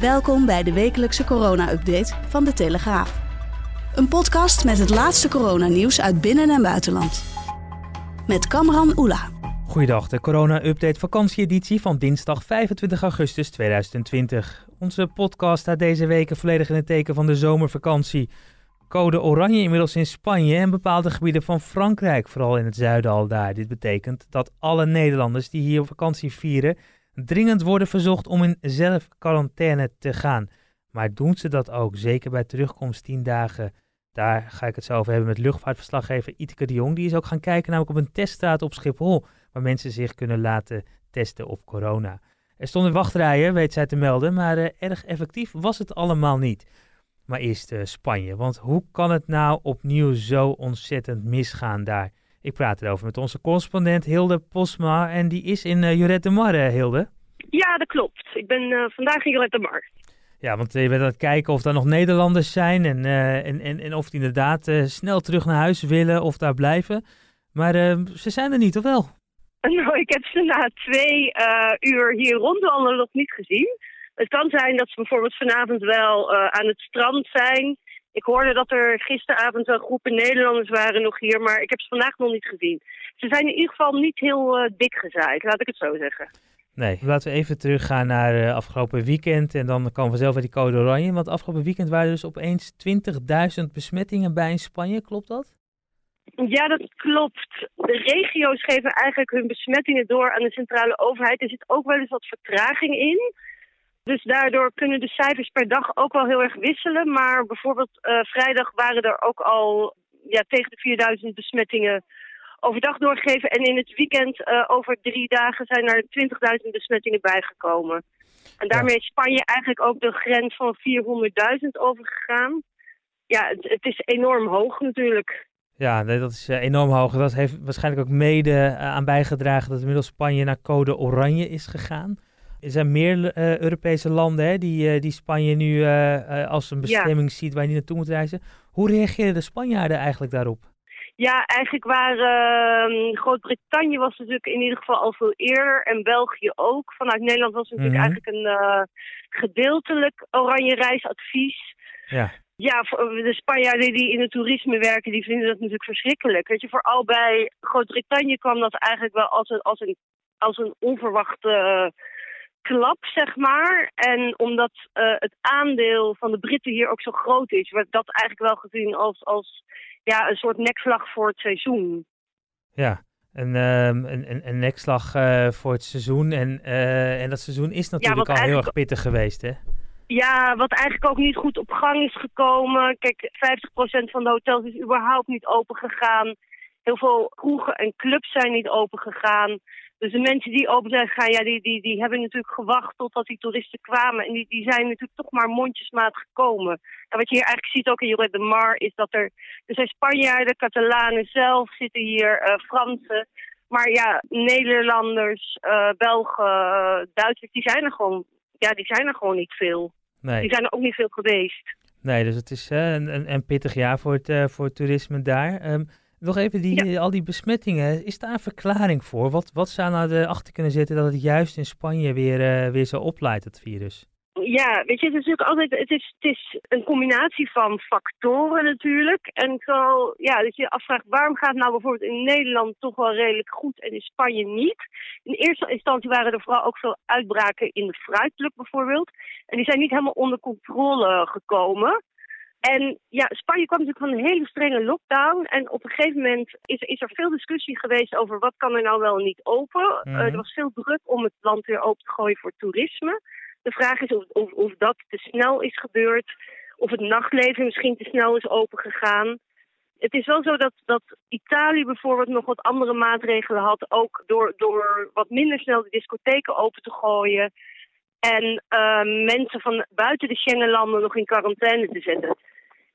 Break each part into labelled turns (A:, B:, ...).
A: Welkom bij de wekelijkse corona-update van De Telegraaf. Een podcast met het laatste coronanieuws uit binnen- en buitenland. Met Kamran Oela.
B: Goeiedag, de corona-update vakantieeditie van dinsdag 25 augustus 2020. Onze podcast staat deze week volledig in het teken van de zomervakantie. Code oranje inmiddels in Spanje en bepaalde gebieden van Frankrijk, vooral in het zuiden al daar. Dit betekent dat alle Nederlanders die hier vakantie vieren dringend worden verzocht om in zelfquarantaine te gaan. Maar doen ze dat ook, zeker bij terugkomst 10 dagen? Daar ga ik het zo over hebben met luchtvaartverslaggever Iteke de Jong. Die is ook gaan kijken namelijk op een teststraat op Schiphol, waar mensen zich kunnen laten testen op corona. Er stonden wachtrijen, weet zij te melden, maar uh, erg effectief was het allemaal niet. Maar eerst uh, Spanje, want hoe kan het nou opnieuw zo ontzettend misgaan daar? Ik praat erover met onze correspondent Hilde Posma en die is in uh, Juret de Mar, Hilde.
C: Ja, dat klopt. Ik ben uh, vandaag in Juret de Mar.
B: Ja, want je bent aan het kijken of er nog Nederlanders zijn en, uh, en, en, en of die inderdaad snel terug naar huis willen of daar blijven. Maar ze zijn er niet, of wel?
C: Nou, ik heb ze na twee uur hier rondwandelen nog niet gezien. Het kan zijn dat ze bijvoorbeeld vanavond wel aan het strand zijn. Ik hoorde dat er gisteravond wel groepen Nederlanders waren nog hier, maar ik heb ze vandaag nog niet gezien. Ze zijn in ieder geval niet heel uh, dik gezaaid, laat ik het zo zeggen.
B: Nee, laten we even teruggaan naar uh, afgelopen weekend en dan komen we zelf bij die code oranje. Want afgelopen weekend waren er dus opeens 20.000 besmettingen bij in Spanje, klopt dat?
C: Ja, dat klopt. De regio's geven eigenlijk hun besmettingen door aan de centrale overheid. Er zit ook wel eens wat vertraging in. Dus daardoor kunnen de cijfers per dag ook wel heel erg wisselen. Maar bijvoorbeeld uh, vrijdag waren er ook al ja, tegen de 4000 besmettingen overdag doorgegeven. En in het weekend uh, over drie dagen zijn er 20.000 besmettingen bijgekomen. En daarmee ja. is Spanje eigenlijk ook de grens van 400.000 overgegaan. Ja, het, het, is enorm hoog natuurlijk.
B: Ja, dat is uh, enorm hoog. Dat heeft waarschijnlijk ook mede aan bijgedragen dat inmiddels Spanje naar code oranje is gegaan. Er zijn meer uh, Europese landen hè, die, uh, die Spanje nu uh, als een bestemming ja. ziet waar je niet naartoe moet reizen. Hoe reageerden de Spanjaarden eigenlijk daarop?
C: Ja, eigenlijk waren uh, Groot-Brittannië was natuurlijk in ieder geval al veel eerder en België ook. Vanuit Nederland was het natuurlijk mm -hmm. eigenlijk een gedeeltelijk oranje reisadvies.
B: Ja.
C: Ja, de Spanjaarden die in het toerisme werken, die vinden dat natuurlijk verschrikkelijk. Weet je, vooral bij Groot-Brittannië kwam dat eigenlijk wel als een, als een, als een onverwachte klap, zeg maar. En omdat uh, het aandeel van de Britten hier ook zo groot is, werd dat eigenlijk wel gezien als, als ja, een soort nekslag voor het seizoen.
B: Ja, een, um, een, een, een nekslag uh, voor het seizoen. En, uh, en dat seizoen is natuurlijk ja, al heel erg pittig geweest, hè?
C: Ja, wat eigenlijk ook niet goed op gang is gekomen. Kijk, 50% van de hotels is überhaupt niet open gegaan. Heel veel kroegen en clubs zijn niet open gegaan. Dus de mensen die open zijn gegaan, ja, die, die, die hebben natuurlijk gewacht totdat die toeristen kwamen. En die, die zijn natuurlijk toch maar mondjesmaat gekomen. En wat je hier eigenlijk ziet ook in Joret de Mar is dat er... Er zijn Spanjaarden, Catalanen zelf zitten hier, uh, Fransen. Maar ja, Nederlanders, uh, Belgen, uh, Duitsers, die zijn er gewoon... Ja, die zijn er gewoon niet veel.
B: Nee.
C: Die zijn er ook niet veel geweest.
B: Nee, dus het is een, een, een pittig jaar voor het, voor het toerisme daar. Um, nog even die, ja. al die besmettingen. Is daar een verklaring voor? Wat, wat zou nou erachter kunnen zitten dat het juist in Spanje weer, uh, weer zo opleidt, het virus?
C: Ja, weet je, het is natuurlijk altijd het is, het is een combinatie van factoren natuurlijk. En ja, dat je je afvraagt waarom gaat het nou bijvoorbeeld in Nederland toch wel redelijk goed en in Spanje niet. In eerste instantie waren er vooral ook veel uitbraken in de fruitpluk bijvoorbeeld. En die zijn niet helemaal onder controle gekomen. En ja, Spanje kwam natuurlijk van een hele strenge lockdown. En op een gegeven moment is, is er veel discussie geweest over wat kan er nou wel niet open. Mm -hmm. uh, er was veel druk om het land weer open te gooien voor toerisme. De vraag is of, of, of dat te snel is gebeurd. Of het nachtleven misschien te snel is opengegaan. Het is wel zo dat, dat Italië bijvoorbeeld nog wat andere maatregelen had. Ook door, door wat minder snel de discotheken open te gooien. En uh, mensen van buiten de Schengenlanden nog in quarantaine te zetten.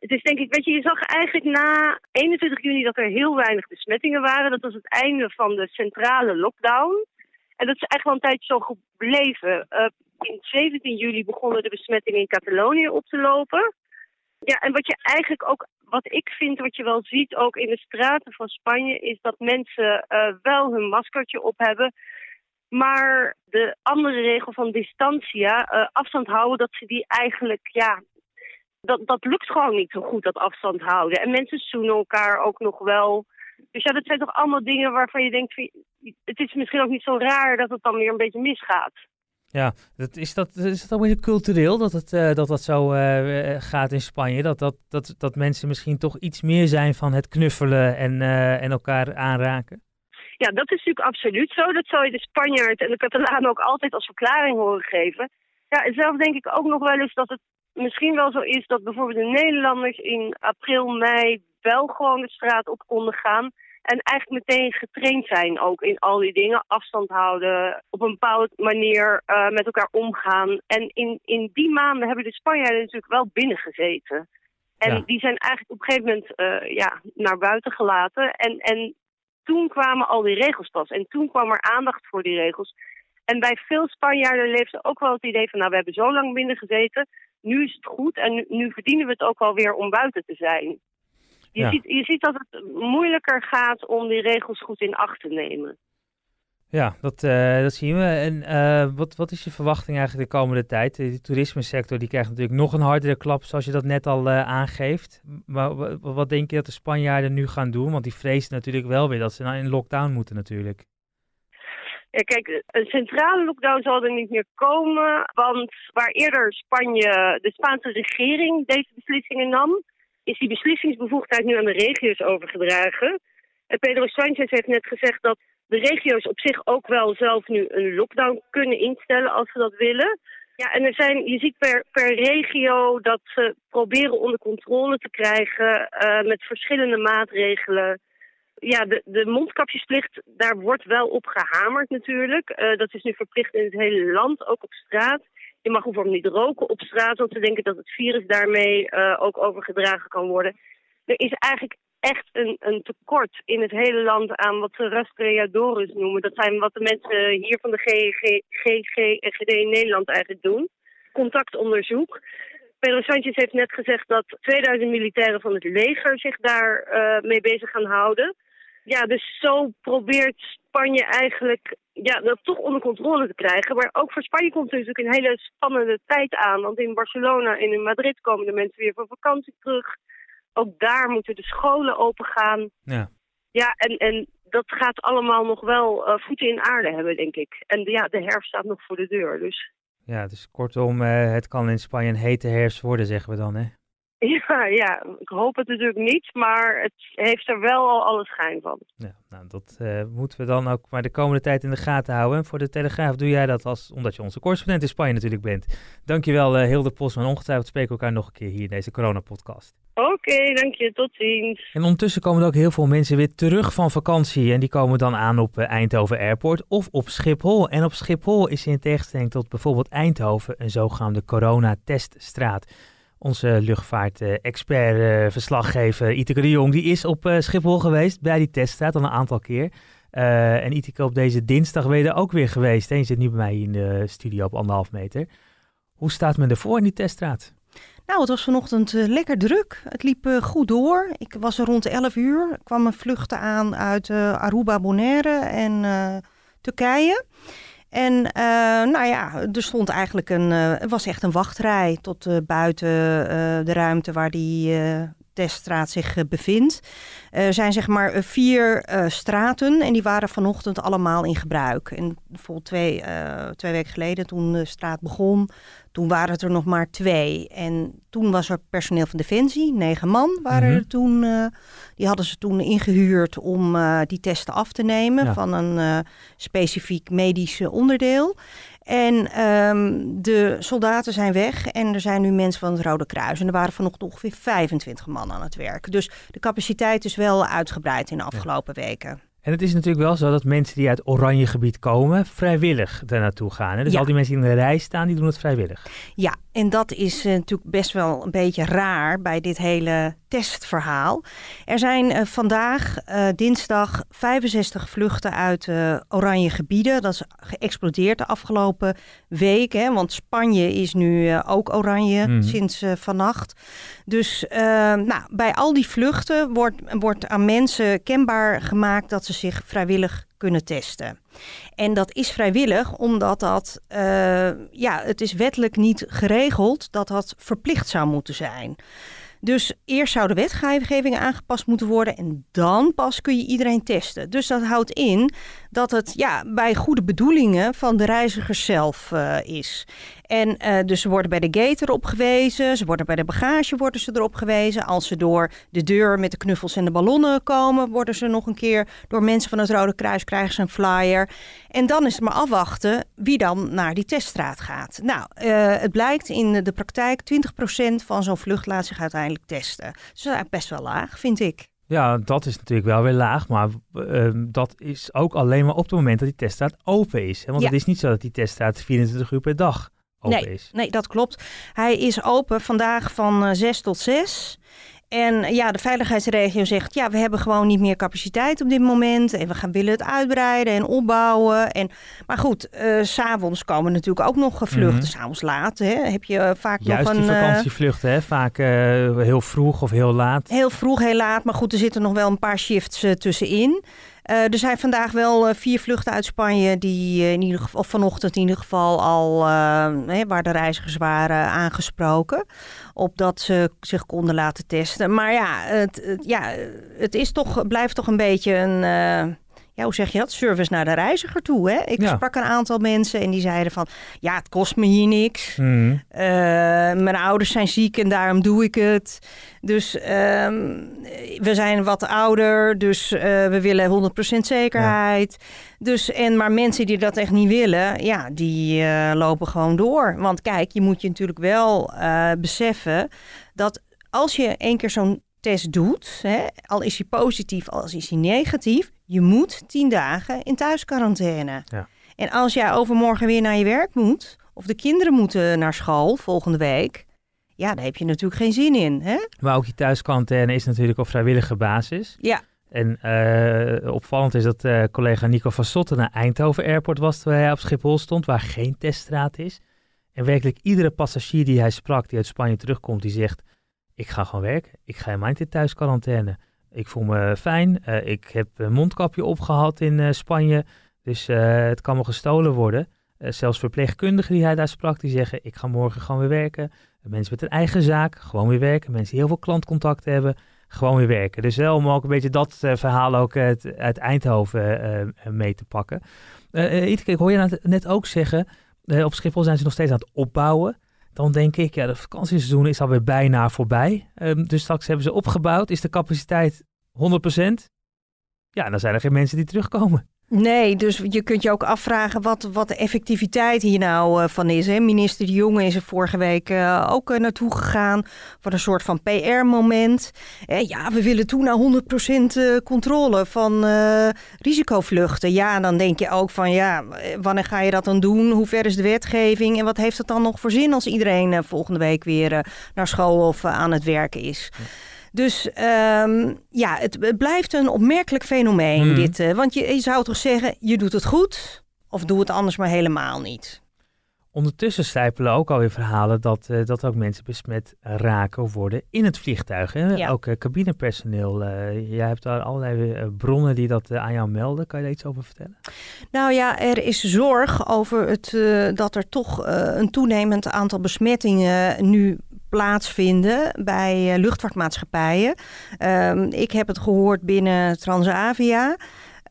C: Het is denk ik, weet je, je zag eigenlijk na 21 juni dat er heel weinig besmettingen waren. Dat was het einde van de centrale lockdown. En dat is eigenlijk wel een tijd zo gebleven. Uh, in 17 juli begonnen de besmettingen in Catalonië op te lopen. Ja, en wat je eigenlijk ook, wat ik vind, wat je wel ziet ook in de straten van Spanje, is dat mensen uh, wel hun maskertje op hebben. Maar de andere regel van distantia, uh, afstand houden, dat ze die eigenlijk, ja, dat, dat lukt gewoon niet zo goed, dat afstand houden. En mensen zoenen elkaar ook nog wel. Dus ja, dat zijn toch allemaal dingen waarvan je denkt, het is misschien ook niet zo raar dat het dan weer een beetje misgaat.
B: Ja, dat, is, dat, is dat beetje cultureel dat het, uh, dat, dat zo uh, gaat in Spanje? Dat, dat, dat, dat mensen misschien toch iets meer zijn van het knuffelen en, uh, en elkaar aanraken?
C: Ja, dat is natuurlijk absoluut zo. Dat zou je de Spanjaard en de Catalaan ook altijd als verklaring horen geven. Ja, en zelf denk ik ook nog wel eens dat het misschien wel zo is dat bijvoorbeeld de Nederlanders in april, mei wel gewoon de straat op konden gaan. En eigenlijk meteen getraind zijn ook in al die dingen. Afstand houden, op een bepaalde manier uh, met elkaar omgaan. En in, in die maanden hebben de Spanjaarden natuurlijk wel binnengezeten. En ja. die zijn eigenlijk op een gegeven moment uh, ja, naar buiten gelaten. En, en toen kwamen al die regels pas. En toen kwam er aandacht voor die regels. En bij veel Spanjaarden leefde ook wel het idee van... nou, we hebben zo lang binnen gezeten, nu is het goed... en nu, nu verdienen we het ook wel weer om buiten te zijn. Je, ja. ziet, je ziet dat het moeilijker gaat om die regels goed in acht te nemen.
B: Ja, dat, uh, dat zien we. En uh, wat, wat is je verwachting eigenlijk de komende tijd? De toerismesector die krijgt natuurlijk nog een hardere klap, zoals je dat net al uh, aangeeft. Maar wat, wat denk je dat de Spanjaarden nu gaan doen? Want die vrezen natuurlijk wel weer dat ze nou in lockdown moeten natuurlijk.
C: Ja, kijk, een centrale lockdown zal er niet meer komen. Want waar eerder Spanje, de Spaanse regering deze beslissingen nam, is die beslissingsbevoegdheid nu aan de regio's overgedragen. En Pedro Sanchez heeft net gezegd dat de regio's op zich ook wel zelf nu een lockdown kunnen instellen als ze dat willen. Ja, en er zijn, je ziet per, per regio dat ze proberen onder controle te krijgen uh, met verschillende maatregelen. Ja, de, de mondkapjesplicht, daar wordt wel op gehamerd natuurlijk. Uh, dat is nu verplicht in het hele land, ook op straat. Je mag bijvoorbeeld niet roken op straat, want ze denken dat het virus daarmee uh, ook overgedragen kan worden. Er is eigenlijk echt een, een tekort in het hele land aan wat ze rastreadores noemen. Dat zijn wat de mensen hier van de GG, GG en GD in Nederland eigenlijk doen. Contactonderzoek. Pedro Sanchez heeft net gezegd dat 2000 militairen van het leger zich daar uh, mee bezig gaan houden. Ja, dus zo probeert Spanje eigenlijk ja, dat toch onder controle te krijgen. Maar ook voor Spanje komt er natuurlijk een hele spannende tijd aan. Want in Barcelona en in Madrid komen de mensen weer van vakantie terug. Ook daar moeten de scholen open gaan.
B: Ja,
C: ja en, en dat gaat allemaal nog wel uh, voeten in aarde hebben, denk ik. En ja, de herfst staat nog voor de deur, dus...
B: Ja, dus kortom, uh, het kan in Spanje een hete herfst worden, zeggen we dan, hè?
C: Ja, ja, ik hoop het natuurlijk niet, maar het heeft er wel al alle schijn van.
B: Ja, nou, dat uh, moeten we dan ook maar de komende tijd in de gaten houden. En voor de Telegraaf doe jij dat als, omdat je onze correspondent in Spanje natuurlijk bent. Dankjewel uh, Hilde Postman. Ongetwijfeld spreken we elkaar nog een keer hier in deze coronapodcast.
C: Oké, okay, dank je. Tot ziens.
B: En ondertussen komen er ook heel veel mensen weer terug van vakantie. En die komen dan aan op uh, Eindhoven Airport of op Schiphol. En op Schiphol is in tegenstelling tot bijvoorbeeld Eindhoven een zogenaamde coronateststraat. Onze luchtvaart-expert-verslaggever Iteke de Jong, die is op uh, Schiphol geweest bij die teststraat al een aantal keer. Uh, en Iteke, op deze dinsdag ben je ook weer geweest. Hè? Je zit nu bij mij in de studio op anderhalf meter. Hoe staat men ervoor in die teststraat?
D: Nou, het was vanochtend lekker druk. Het liep goed door. Ik was er rond 11 uur. Er kwamen vluchten aan uit Aruba, Bonaire en Turkije. En uh, nou ja, er stond eigenlijk een, het was echt een wachtrij tot uh, buiten de ruimte waar die teststraat zich bevindt. Er zijn zeg maar vier straten en die waren vanochtend allemaal in gebruik. En bijvoorbeeld twee, twee weken geleden toen de straat begon, toen waren het er nog maar twee. En toen was er personeel van Defensie, negen man waren mm-hmm. er toen. Uh, die hadden ze toen ingehuurd om die testen af te nemen ja. van een specifiek medisch onderdeel. En um, de soldaten zijn weg en er zijn nu mensen van het Rode Kruis. En er waren vanochtend ongeveer 25 man aan het werk. Dus de capaciteit is wel uitgebreid in de afgelopen ja. weken.
B: En het is natuurlijk wel zo dat mensen die uit oranje gebied komen, vrijwillig daar naartoe gaan. Hè? Dus
D: Ja.
B: al die mensen die in de rij staan, die doen het vrijwillig.
D: Ja, en dat is eh, natuurlijk best wel een beetje raar bij dit hele testverhaal. Er zijn eh, vandaag, eh, dinsdag, 65 vluchten uit oranje gebieden. Dat is geëxplodeerd de afgelopen week. Hè, want Spanje is nu ook oranje
B: Mhm.
D: sinds vannacht. Dus nou, bij al die vluchten wordt, wordt aan mensen kenbaar gemaakt dat ze zich vrijwillig kunnen testen. En dat is vrijwillig omdat dat, eh, ja, het is wettelijk niet geregeld dat dat verplicht zou moeten zijn. Dus eerst zou de wetgeving aangepast moeten worden en dan pas kun je iedereen testen. Dus dat houdt in dat het ja, bij goede bedoelingen van de reizigers zelf eh, is. En eh, dus ze worden bij de gate erop gewezen, ze worden bij de bagage worden ze erop gewezen. Als ze door de deur met de knuffels en de ballonnen komen, worden ze nog een keer door mensen van het Rode Kruis krijgen ze een flyer. En dan is het maar afwachten wie dan naar die teststraat gaat. Nou, eh, het blijkt in de praktijk 20% van zo'n vlucht laat zich uiteindelijk testen. Dus dat is best wel laag, vind ik.
B: Ja, dat is natuurlijk wel weer laag, maar eh, dat is ook alleen maar op het moment dat die teststraat open is. Hè? Want
D: Ja.
B: het is niet zo dat die teststraat 24 uur per dag open is.
D: Nee, dat klopt. Hij is open vandaag van eh, 6 tot 6. En ja, de veiligheidsregio zegt, ja, we hebben gewoon niet meer capaciteit op dit moment. En we gaan willen het uitbreiden en opbouwen. En, maar goed, eh, s s'avonds komen natuurlijk ook nog vluchten.
B: Mhm.
D: S'avonds laat hè, heb je eh, vaak
B: Juist
D: nog
B: die
D: een... eh,
B: vakantievluchten, hè? vaak eh, heel vroeg of heel laat.
D: Heel vroeg, heel laat. Maar goed, er zitten nog wel een paar shifts eh, tussenin. Eh, er zijn vandaag wel eh, vier vluchten uit Spanje die eh, in ieder geval, of vanochtend in ieder geval al, hè, waar de reizigers waren aangesproken. Opdat ze zich konden laten testen. Maar ja, het, ja, het is toch, blijft toch een beetje een, ja, hoe zeg je dat? Service naar de reiziger toe. Hè? Ik
B: Ja.
D: sprak een aantal mensen en die zeiden van, ja, het kost me hier niks. Eh, mijn ouders zijn ziek en daarom doe ik het. Dus ehm, we zijn wat ouder, dus eh, we willen 100% zekerheid. Dus, en, maar mensen die dat echt niet willen, ja, die eh, lopen gewoon door. Want kijk, je moet je natuurlijk wel eh, beseffen dat als je één keer zo'n test doet, hè, al is hij positief, al is hij negatief, je moet tien dagen in thuisquarantaine.
B: Ja.
D: En als jij overmorgen weer naar je werk moet, of de kinderen moeten naar school volgende week, ja, daar heb je natuurlijk geen zin in. Hè?
B: Maar ook die thuisquarantaine is natuurlijk op vrijwillige basis.
D: Ja,
B: En eh, opvallend is dat eh, collega Nico van Sotten naar Eindhoven Airport was terwijl hij op Schiphol stond, waar geen teststraat is. En werkelijk iedere passagier die hij sprak, die uit Spanje terugkomt, die zegt, ik ga gewoon werken. Ik ga in thuisquarantaine. Ik voel me fijn. Eh, ik heb een mondkapje opgehad in Spanje, dus het kan me gestolen worden. Eh, zelfs verpleegkundigen die hij daar sprak, die zeggen, ik ga morgen gewoon weer werken. Mensen met een eigen zaak, gewoon weer werken. Mensen die heel veel klantcontact hebben, gewoon weer werken. Dus wel om ook een beetje dat eh, verhaal ook uit, uit Eindhoven eh, eh, mee te pakken. Eh uh, ik hoor je nou net ook zeggen, eh, op Schiphol zijn ze nog steeds aan het opbouwen. Dan denk ik, ja, de vakantieseizoen is alweer bijna voorbij. Um, dus straks hebben ze opgebouwd. Is de capaciteit 100%? Ja, dan zijn er geen mensen die terugkomen.
D: Nee, dus je kunt je ook afvragen wat, wat de effectiviteit hier nou uh, van is. Hè? Minister De Jonge is er vorige week uh, ook uh, naartoe gegaan voor een soort van PR-moment. ja, we willen toe naar 100% controle van eh, risicovluchten. Ja, dan denk je ook van ja, wanneer ga je dat dan doen? Hoe ver is de wetgeving? En wat heeft het dan nog voor zin als iedereen eh, volgende week weer naar school of aan het werken is? Ja. Dus um, ja, het, het, blijft een opmerkelijk fenomeen
B: Mhm.
D: dit. Uh, want je, je, zou toch zeggen, je doet het goed of doe het anders maar helemaal niet.
B: Ondertussen stijpelen ook alweer verhalen dat, uh, dat ook mensen besmet raken of worden in het vliegtuig. Hè?
D: Ja.
B: Ook uh, cabinepersoneel. jij hebt daar allerlei bronnen die dat aan jou melden. Kan je daar iets over vertellen?
D: Nou ja, er is zorg over het, dat er toch een toenemend aantal besmettingen nu plaatsvinden bij uh, luchtvaartmaatschappijen. Um, ik heb het gehoord binnen Transavia.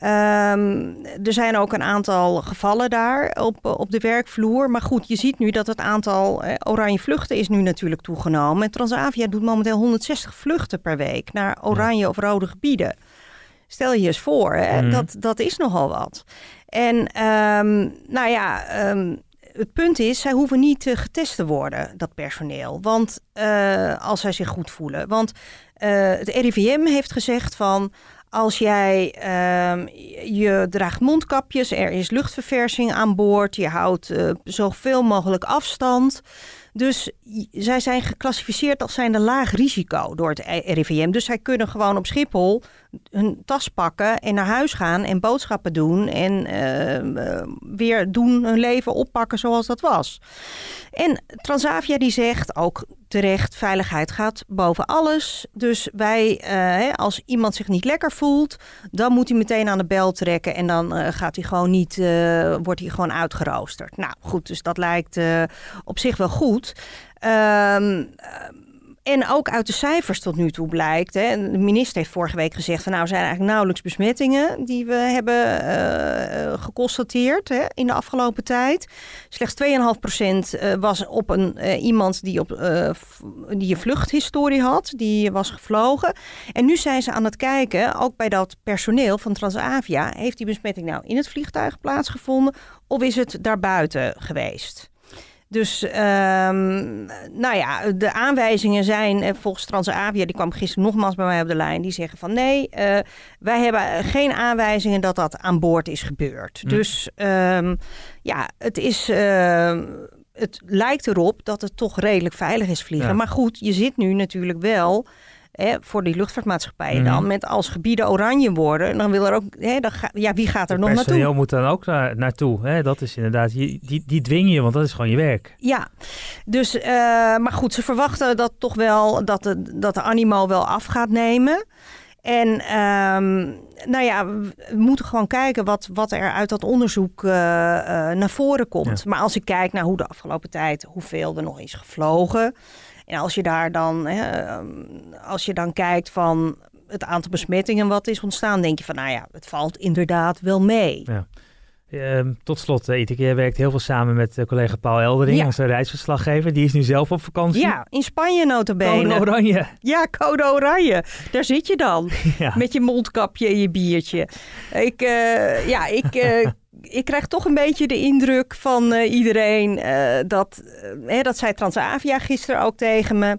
D: Um, er zijn ook een aantal gevallen daar op, op de werkvloer. Maar goed, je ziet nu dat het aantal eh, oranje vluchten is nu natuurlijk toegenomen. En Transavia doet momenteel 160 vluchten per week naar oranje of rode gebieden. Stel je eens voor, hè? Mm. dat, dat is nogal wat. En um, nou ja, het punt is, zij hoeven niet uh, getest te worden, dat personeel. Want uh, als zij zich goed voelen. Want uh, het RIVM heeft gezegd van Als jij ehm, je draagt mondkapjes, er is luchtverversing aan boord, je houdt zoveel mogelijk afstand. Dus zij zijn geclassificeerd als zijnde laag risico door het RIVM. Dus zij kunnen gewoon op Schiphol hun tas pakken en naar huis gaan en boodschappen doen en uh, weer doen hun leven oppakken zoals dat was. En Transavia die zegt ook terecht, veiligheid gaat boven alles. Dus wij, uh, als iemand zich niet lekker voelt, dan moet hij meteen aan de bel trekken en dan gaat hij gewoon niet, wordt hij gewoon uitgeroosterd. Nou goed, dus dat lijkt op zich wel goed. Um, en ook uit de cijfers tot nu toe blijkt. Hè, de minister heeft vorige week gezegd van nou zijn eigenlijk nauwelijks besmettingen die we hebben uh, geconstateerd hè, in de afgelopen tijd. Slechts 2,5% was op een, iemand die, op, die een vluchthistorie had, die was gevlogen. En nu zijn ze aan het kijken, ook bij dat personeel van Transavia, heeft die besmetting nou in het vliegtuig plaatsgevonden of is het daarbuiten geweest? Dus um, nou ja, de aanwijzingen zijn eh, volgens Transavia, die kwam gisteren nogmaals bij mij op de lijn, die zeggen van nee, uh, wij hebben geen aanwijzingen dat dat aan boord is gebeurd. Hm. Dus um, ja, het is. Uh, het lijkt erop dat het toch redelijk veilig is vliegen. Ja. Maar goed, je zit nu natuurlijk wel hè, voor die luchtvaartmaatschappijen dan, mhm. met als gebieden oranje worden, dan wil er ook, hè, dan ga, ja, wie gaat er
B: de
D: nog naartoe?
B: Personeel moet dan ook naar, naartoe. Hè? Dat is inderdaad, die, die, die dwing je, want dat is gewoon je werk.
D: Ja, dus, uh, maar goed, ze verwachten dat toch wel, dat de, dat de animo wel af gaat nemen. En um, nou ja, we moeten gewoon kijken wat, wat er uit dat onderzoek uh, uh, naar voren komt. Ja. Maar als ik kijk naar hoe de afgelopen tijd, hoeveel er nog is gevlogen. En als je daar dan, hè, ehm, als je dan kijkt van het aantal besmettingen wat is ontstaan, denk je van, nou ja, het valt inderdaad wel mee.
B: Ja. Uh, tot slot, uh, Iteke, jij werkt heel veel samen met uh, collega Paul Eldering, ja. onze reisverslaggever. Die is nu zelf op vakantie.
D: Ja, in Spanje notabene.
B: Code oranje.
D: Ja, code oranje. Daar zit je dan. Ja. Met je mondkapje en je biertje. Ik, uh, ja, ik ik krijg toch een beetje de indruk van uh, iedereen uh, dat, uh, dat zei Transavia gisteren ook tegen me.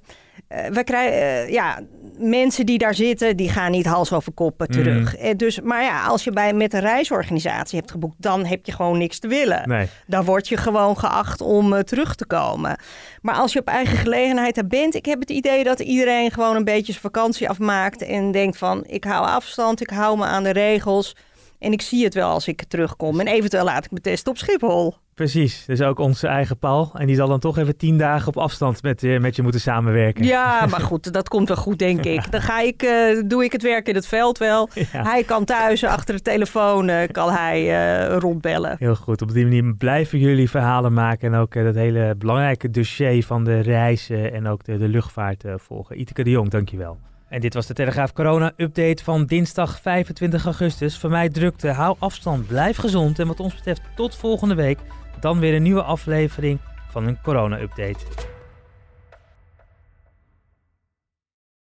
D: we krijgen, ja, mensen die daar zitten, die gaan niet hals over kop terug. Mm. dus, maar ja, als je bij, met een reisorganisatie hebt geboekt, dan heb je gewoon niks te willen.
B: Nee.
D: Dan word je gewoon geacht om terug te komen. Maar als je op eigen gelegenheid daar bent, ik heb het idee dat iedereen gewoon een beetje zijn vakantie afmaakt en denkt van, ik hou afstand, ik hou me aan de regels. En ik zie het wel als ik terugkom. En eventueel laat ik me testen op Schiphol.
B: Precies, dus ook onze eigen Paul. En die zal dan toch even tien dagen op afstand met, uh, met je moeten samenwerken.
D: Ja, maar goed, dat komt wel goed, denk ik. Dan ga ik, uh, doe ik het werk in het veld wel. Ja. Hij kan thuis achter de telefoon uh, kan hij rondbellen.
B: Heel goed, op die manier blijven jullie verhalen maken. En ook dat hele belangrijke dossier van de reizen en ook de, de luchtvaart volgen. Iteke de Jong, dankjewel. En dit was de Telegraaf Corona-update van dinsdag 25 augustus. Voor mij drukte, hou afstand, blijf gezond. En wat ons betreft tot volgende week dan weer een nieuwe aflevering van een Corona-update.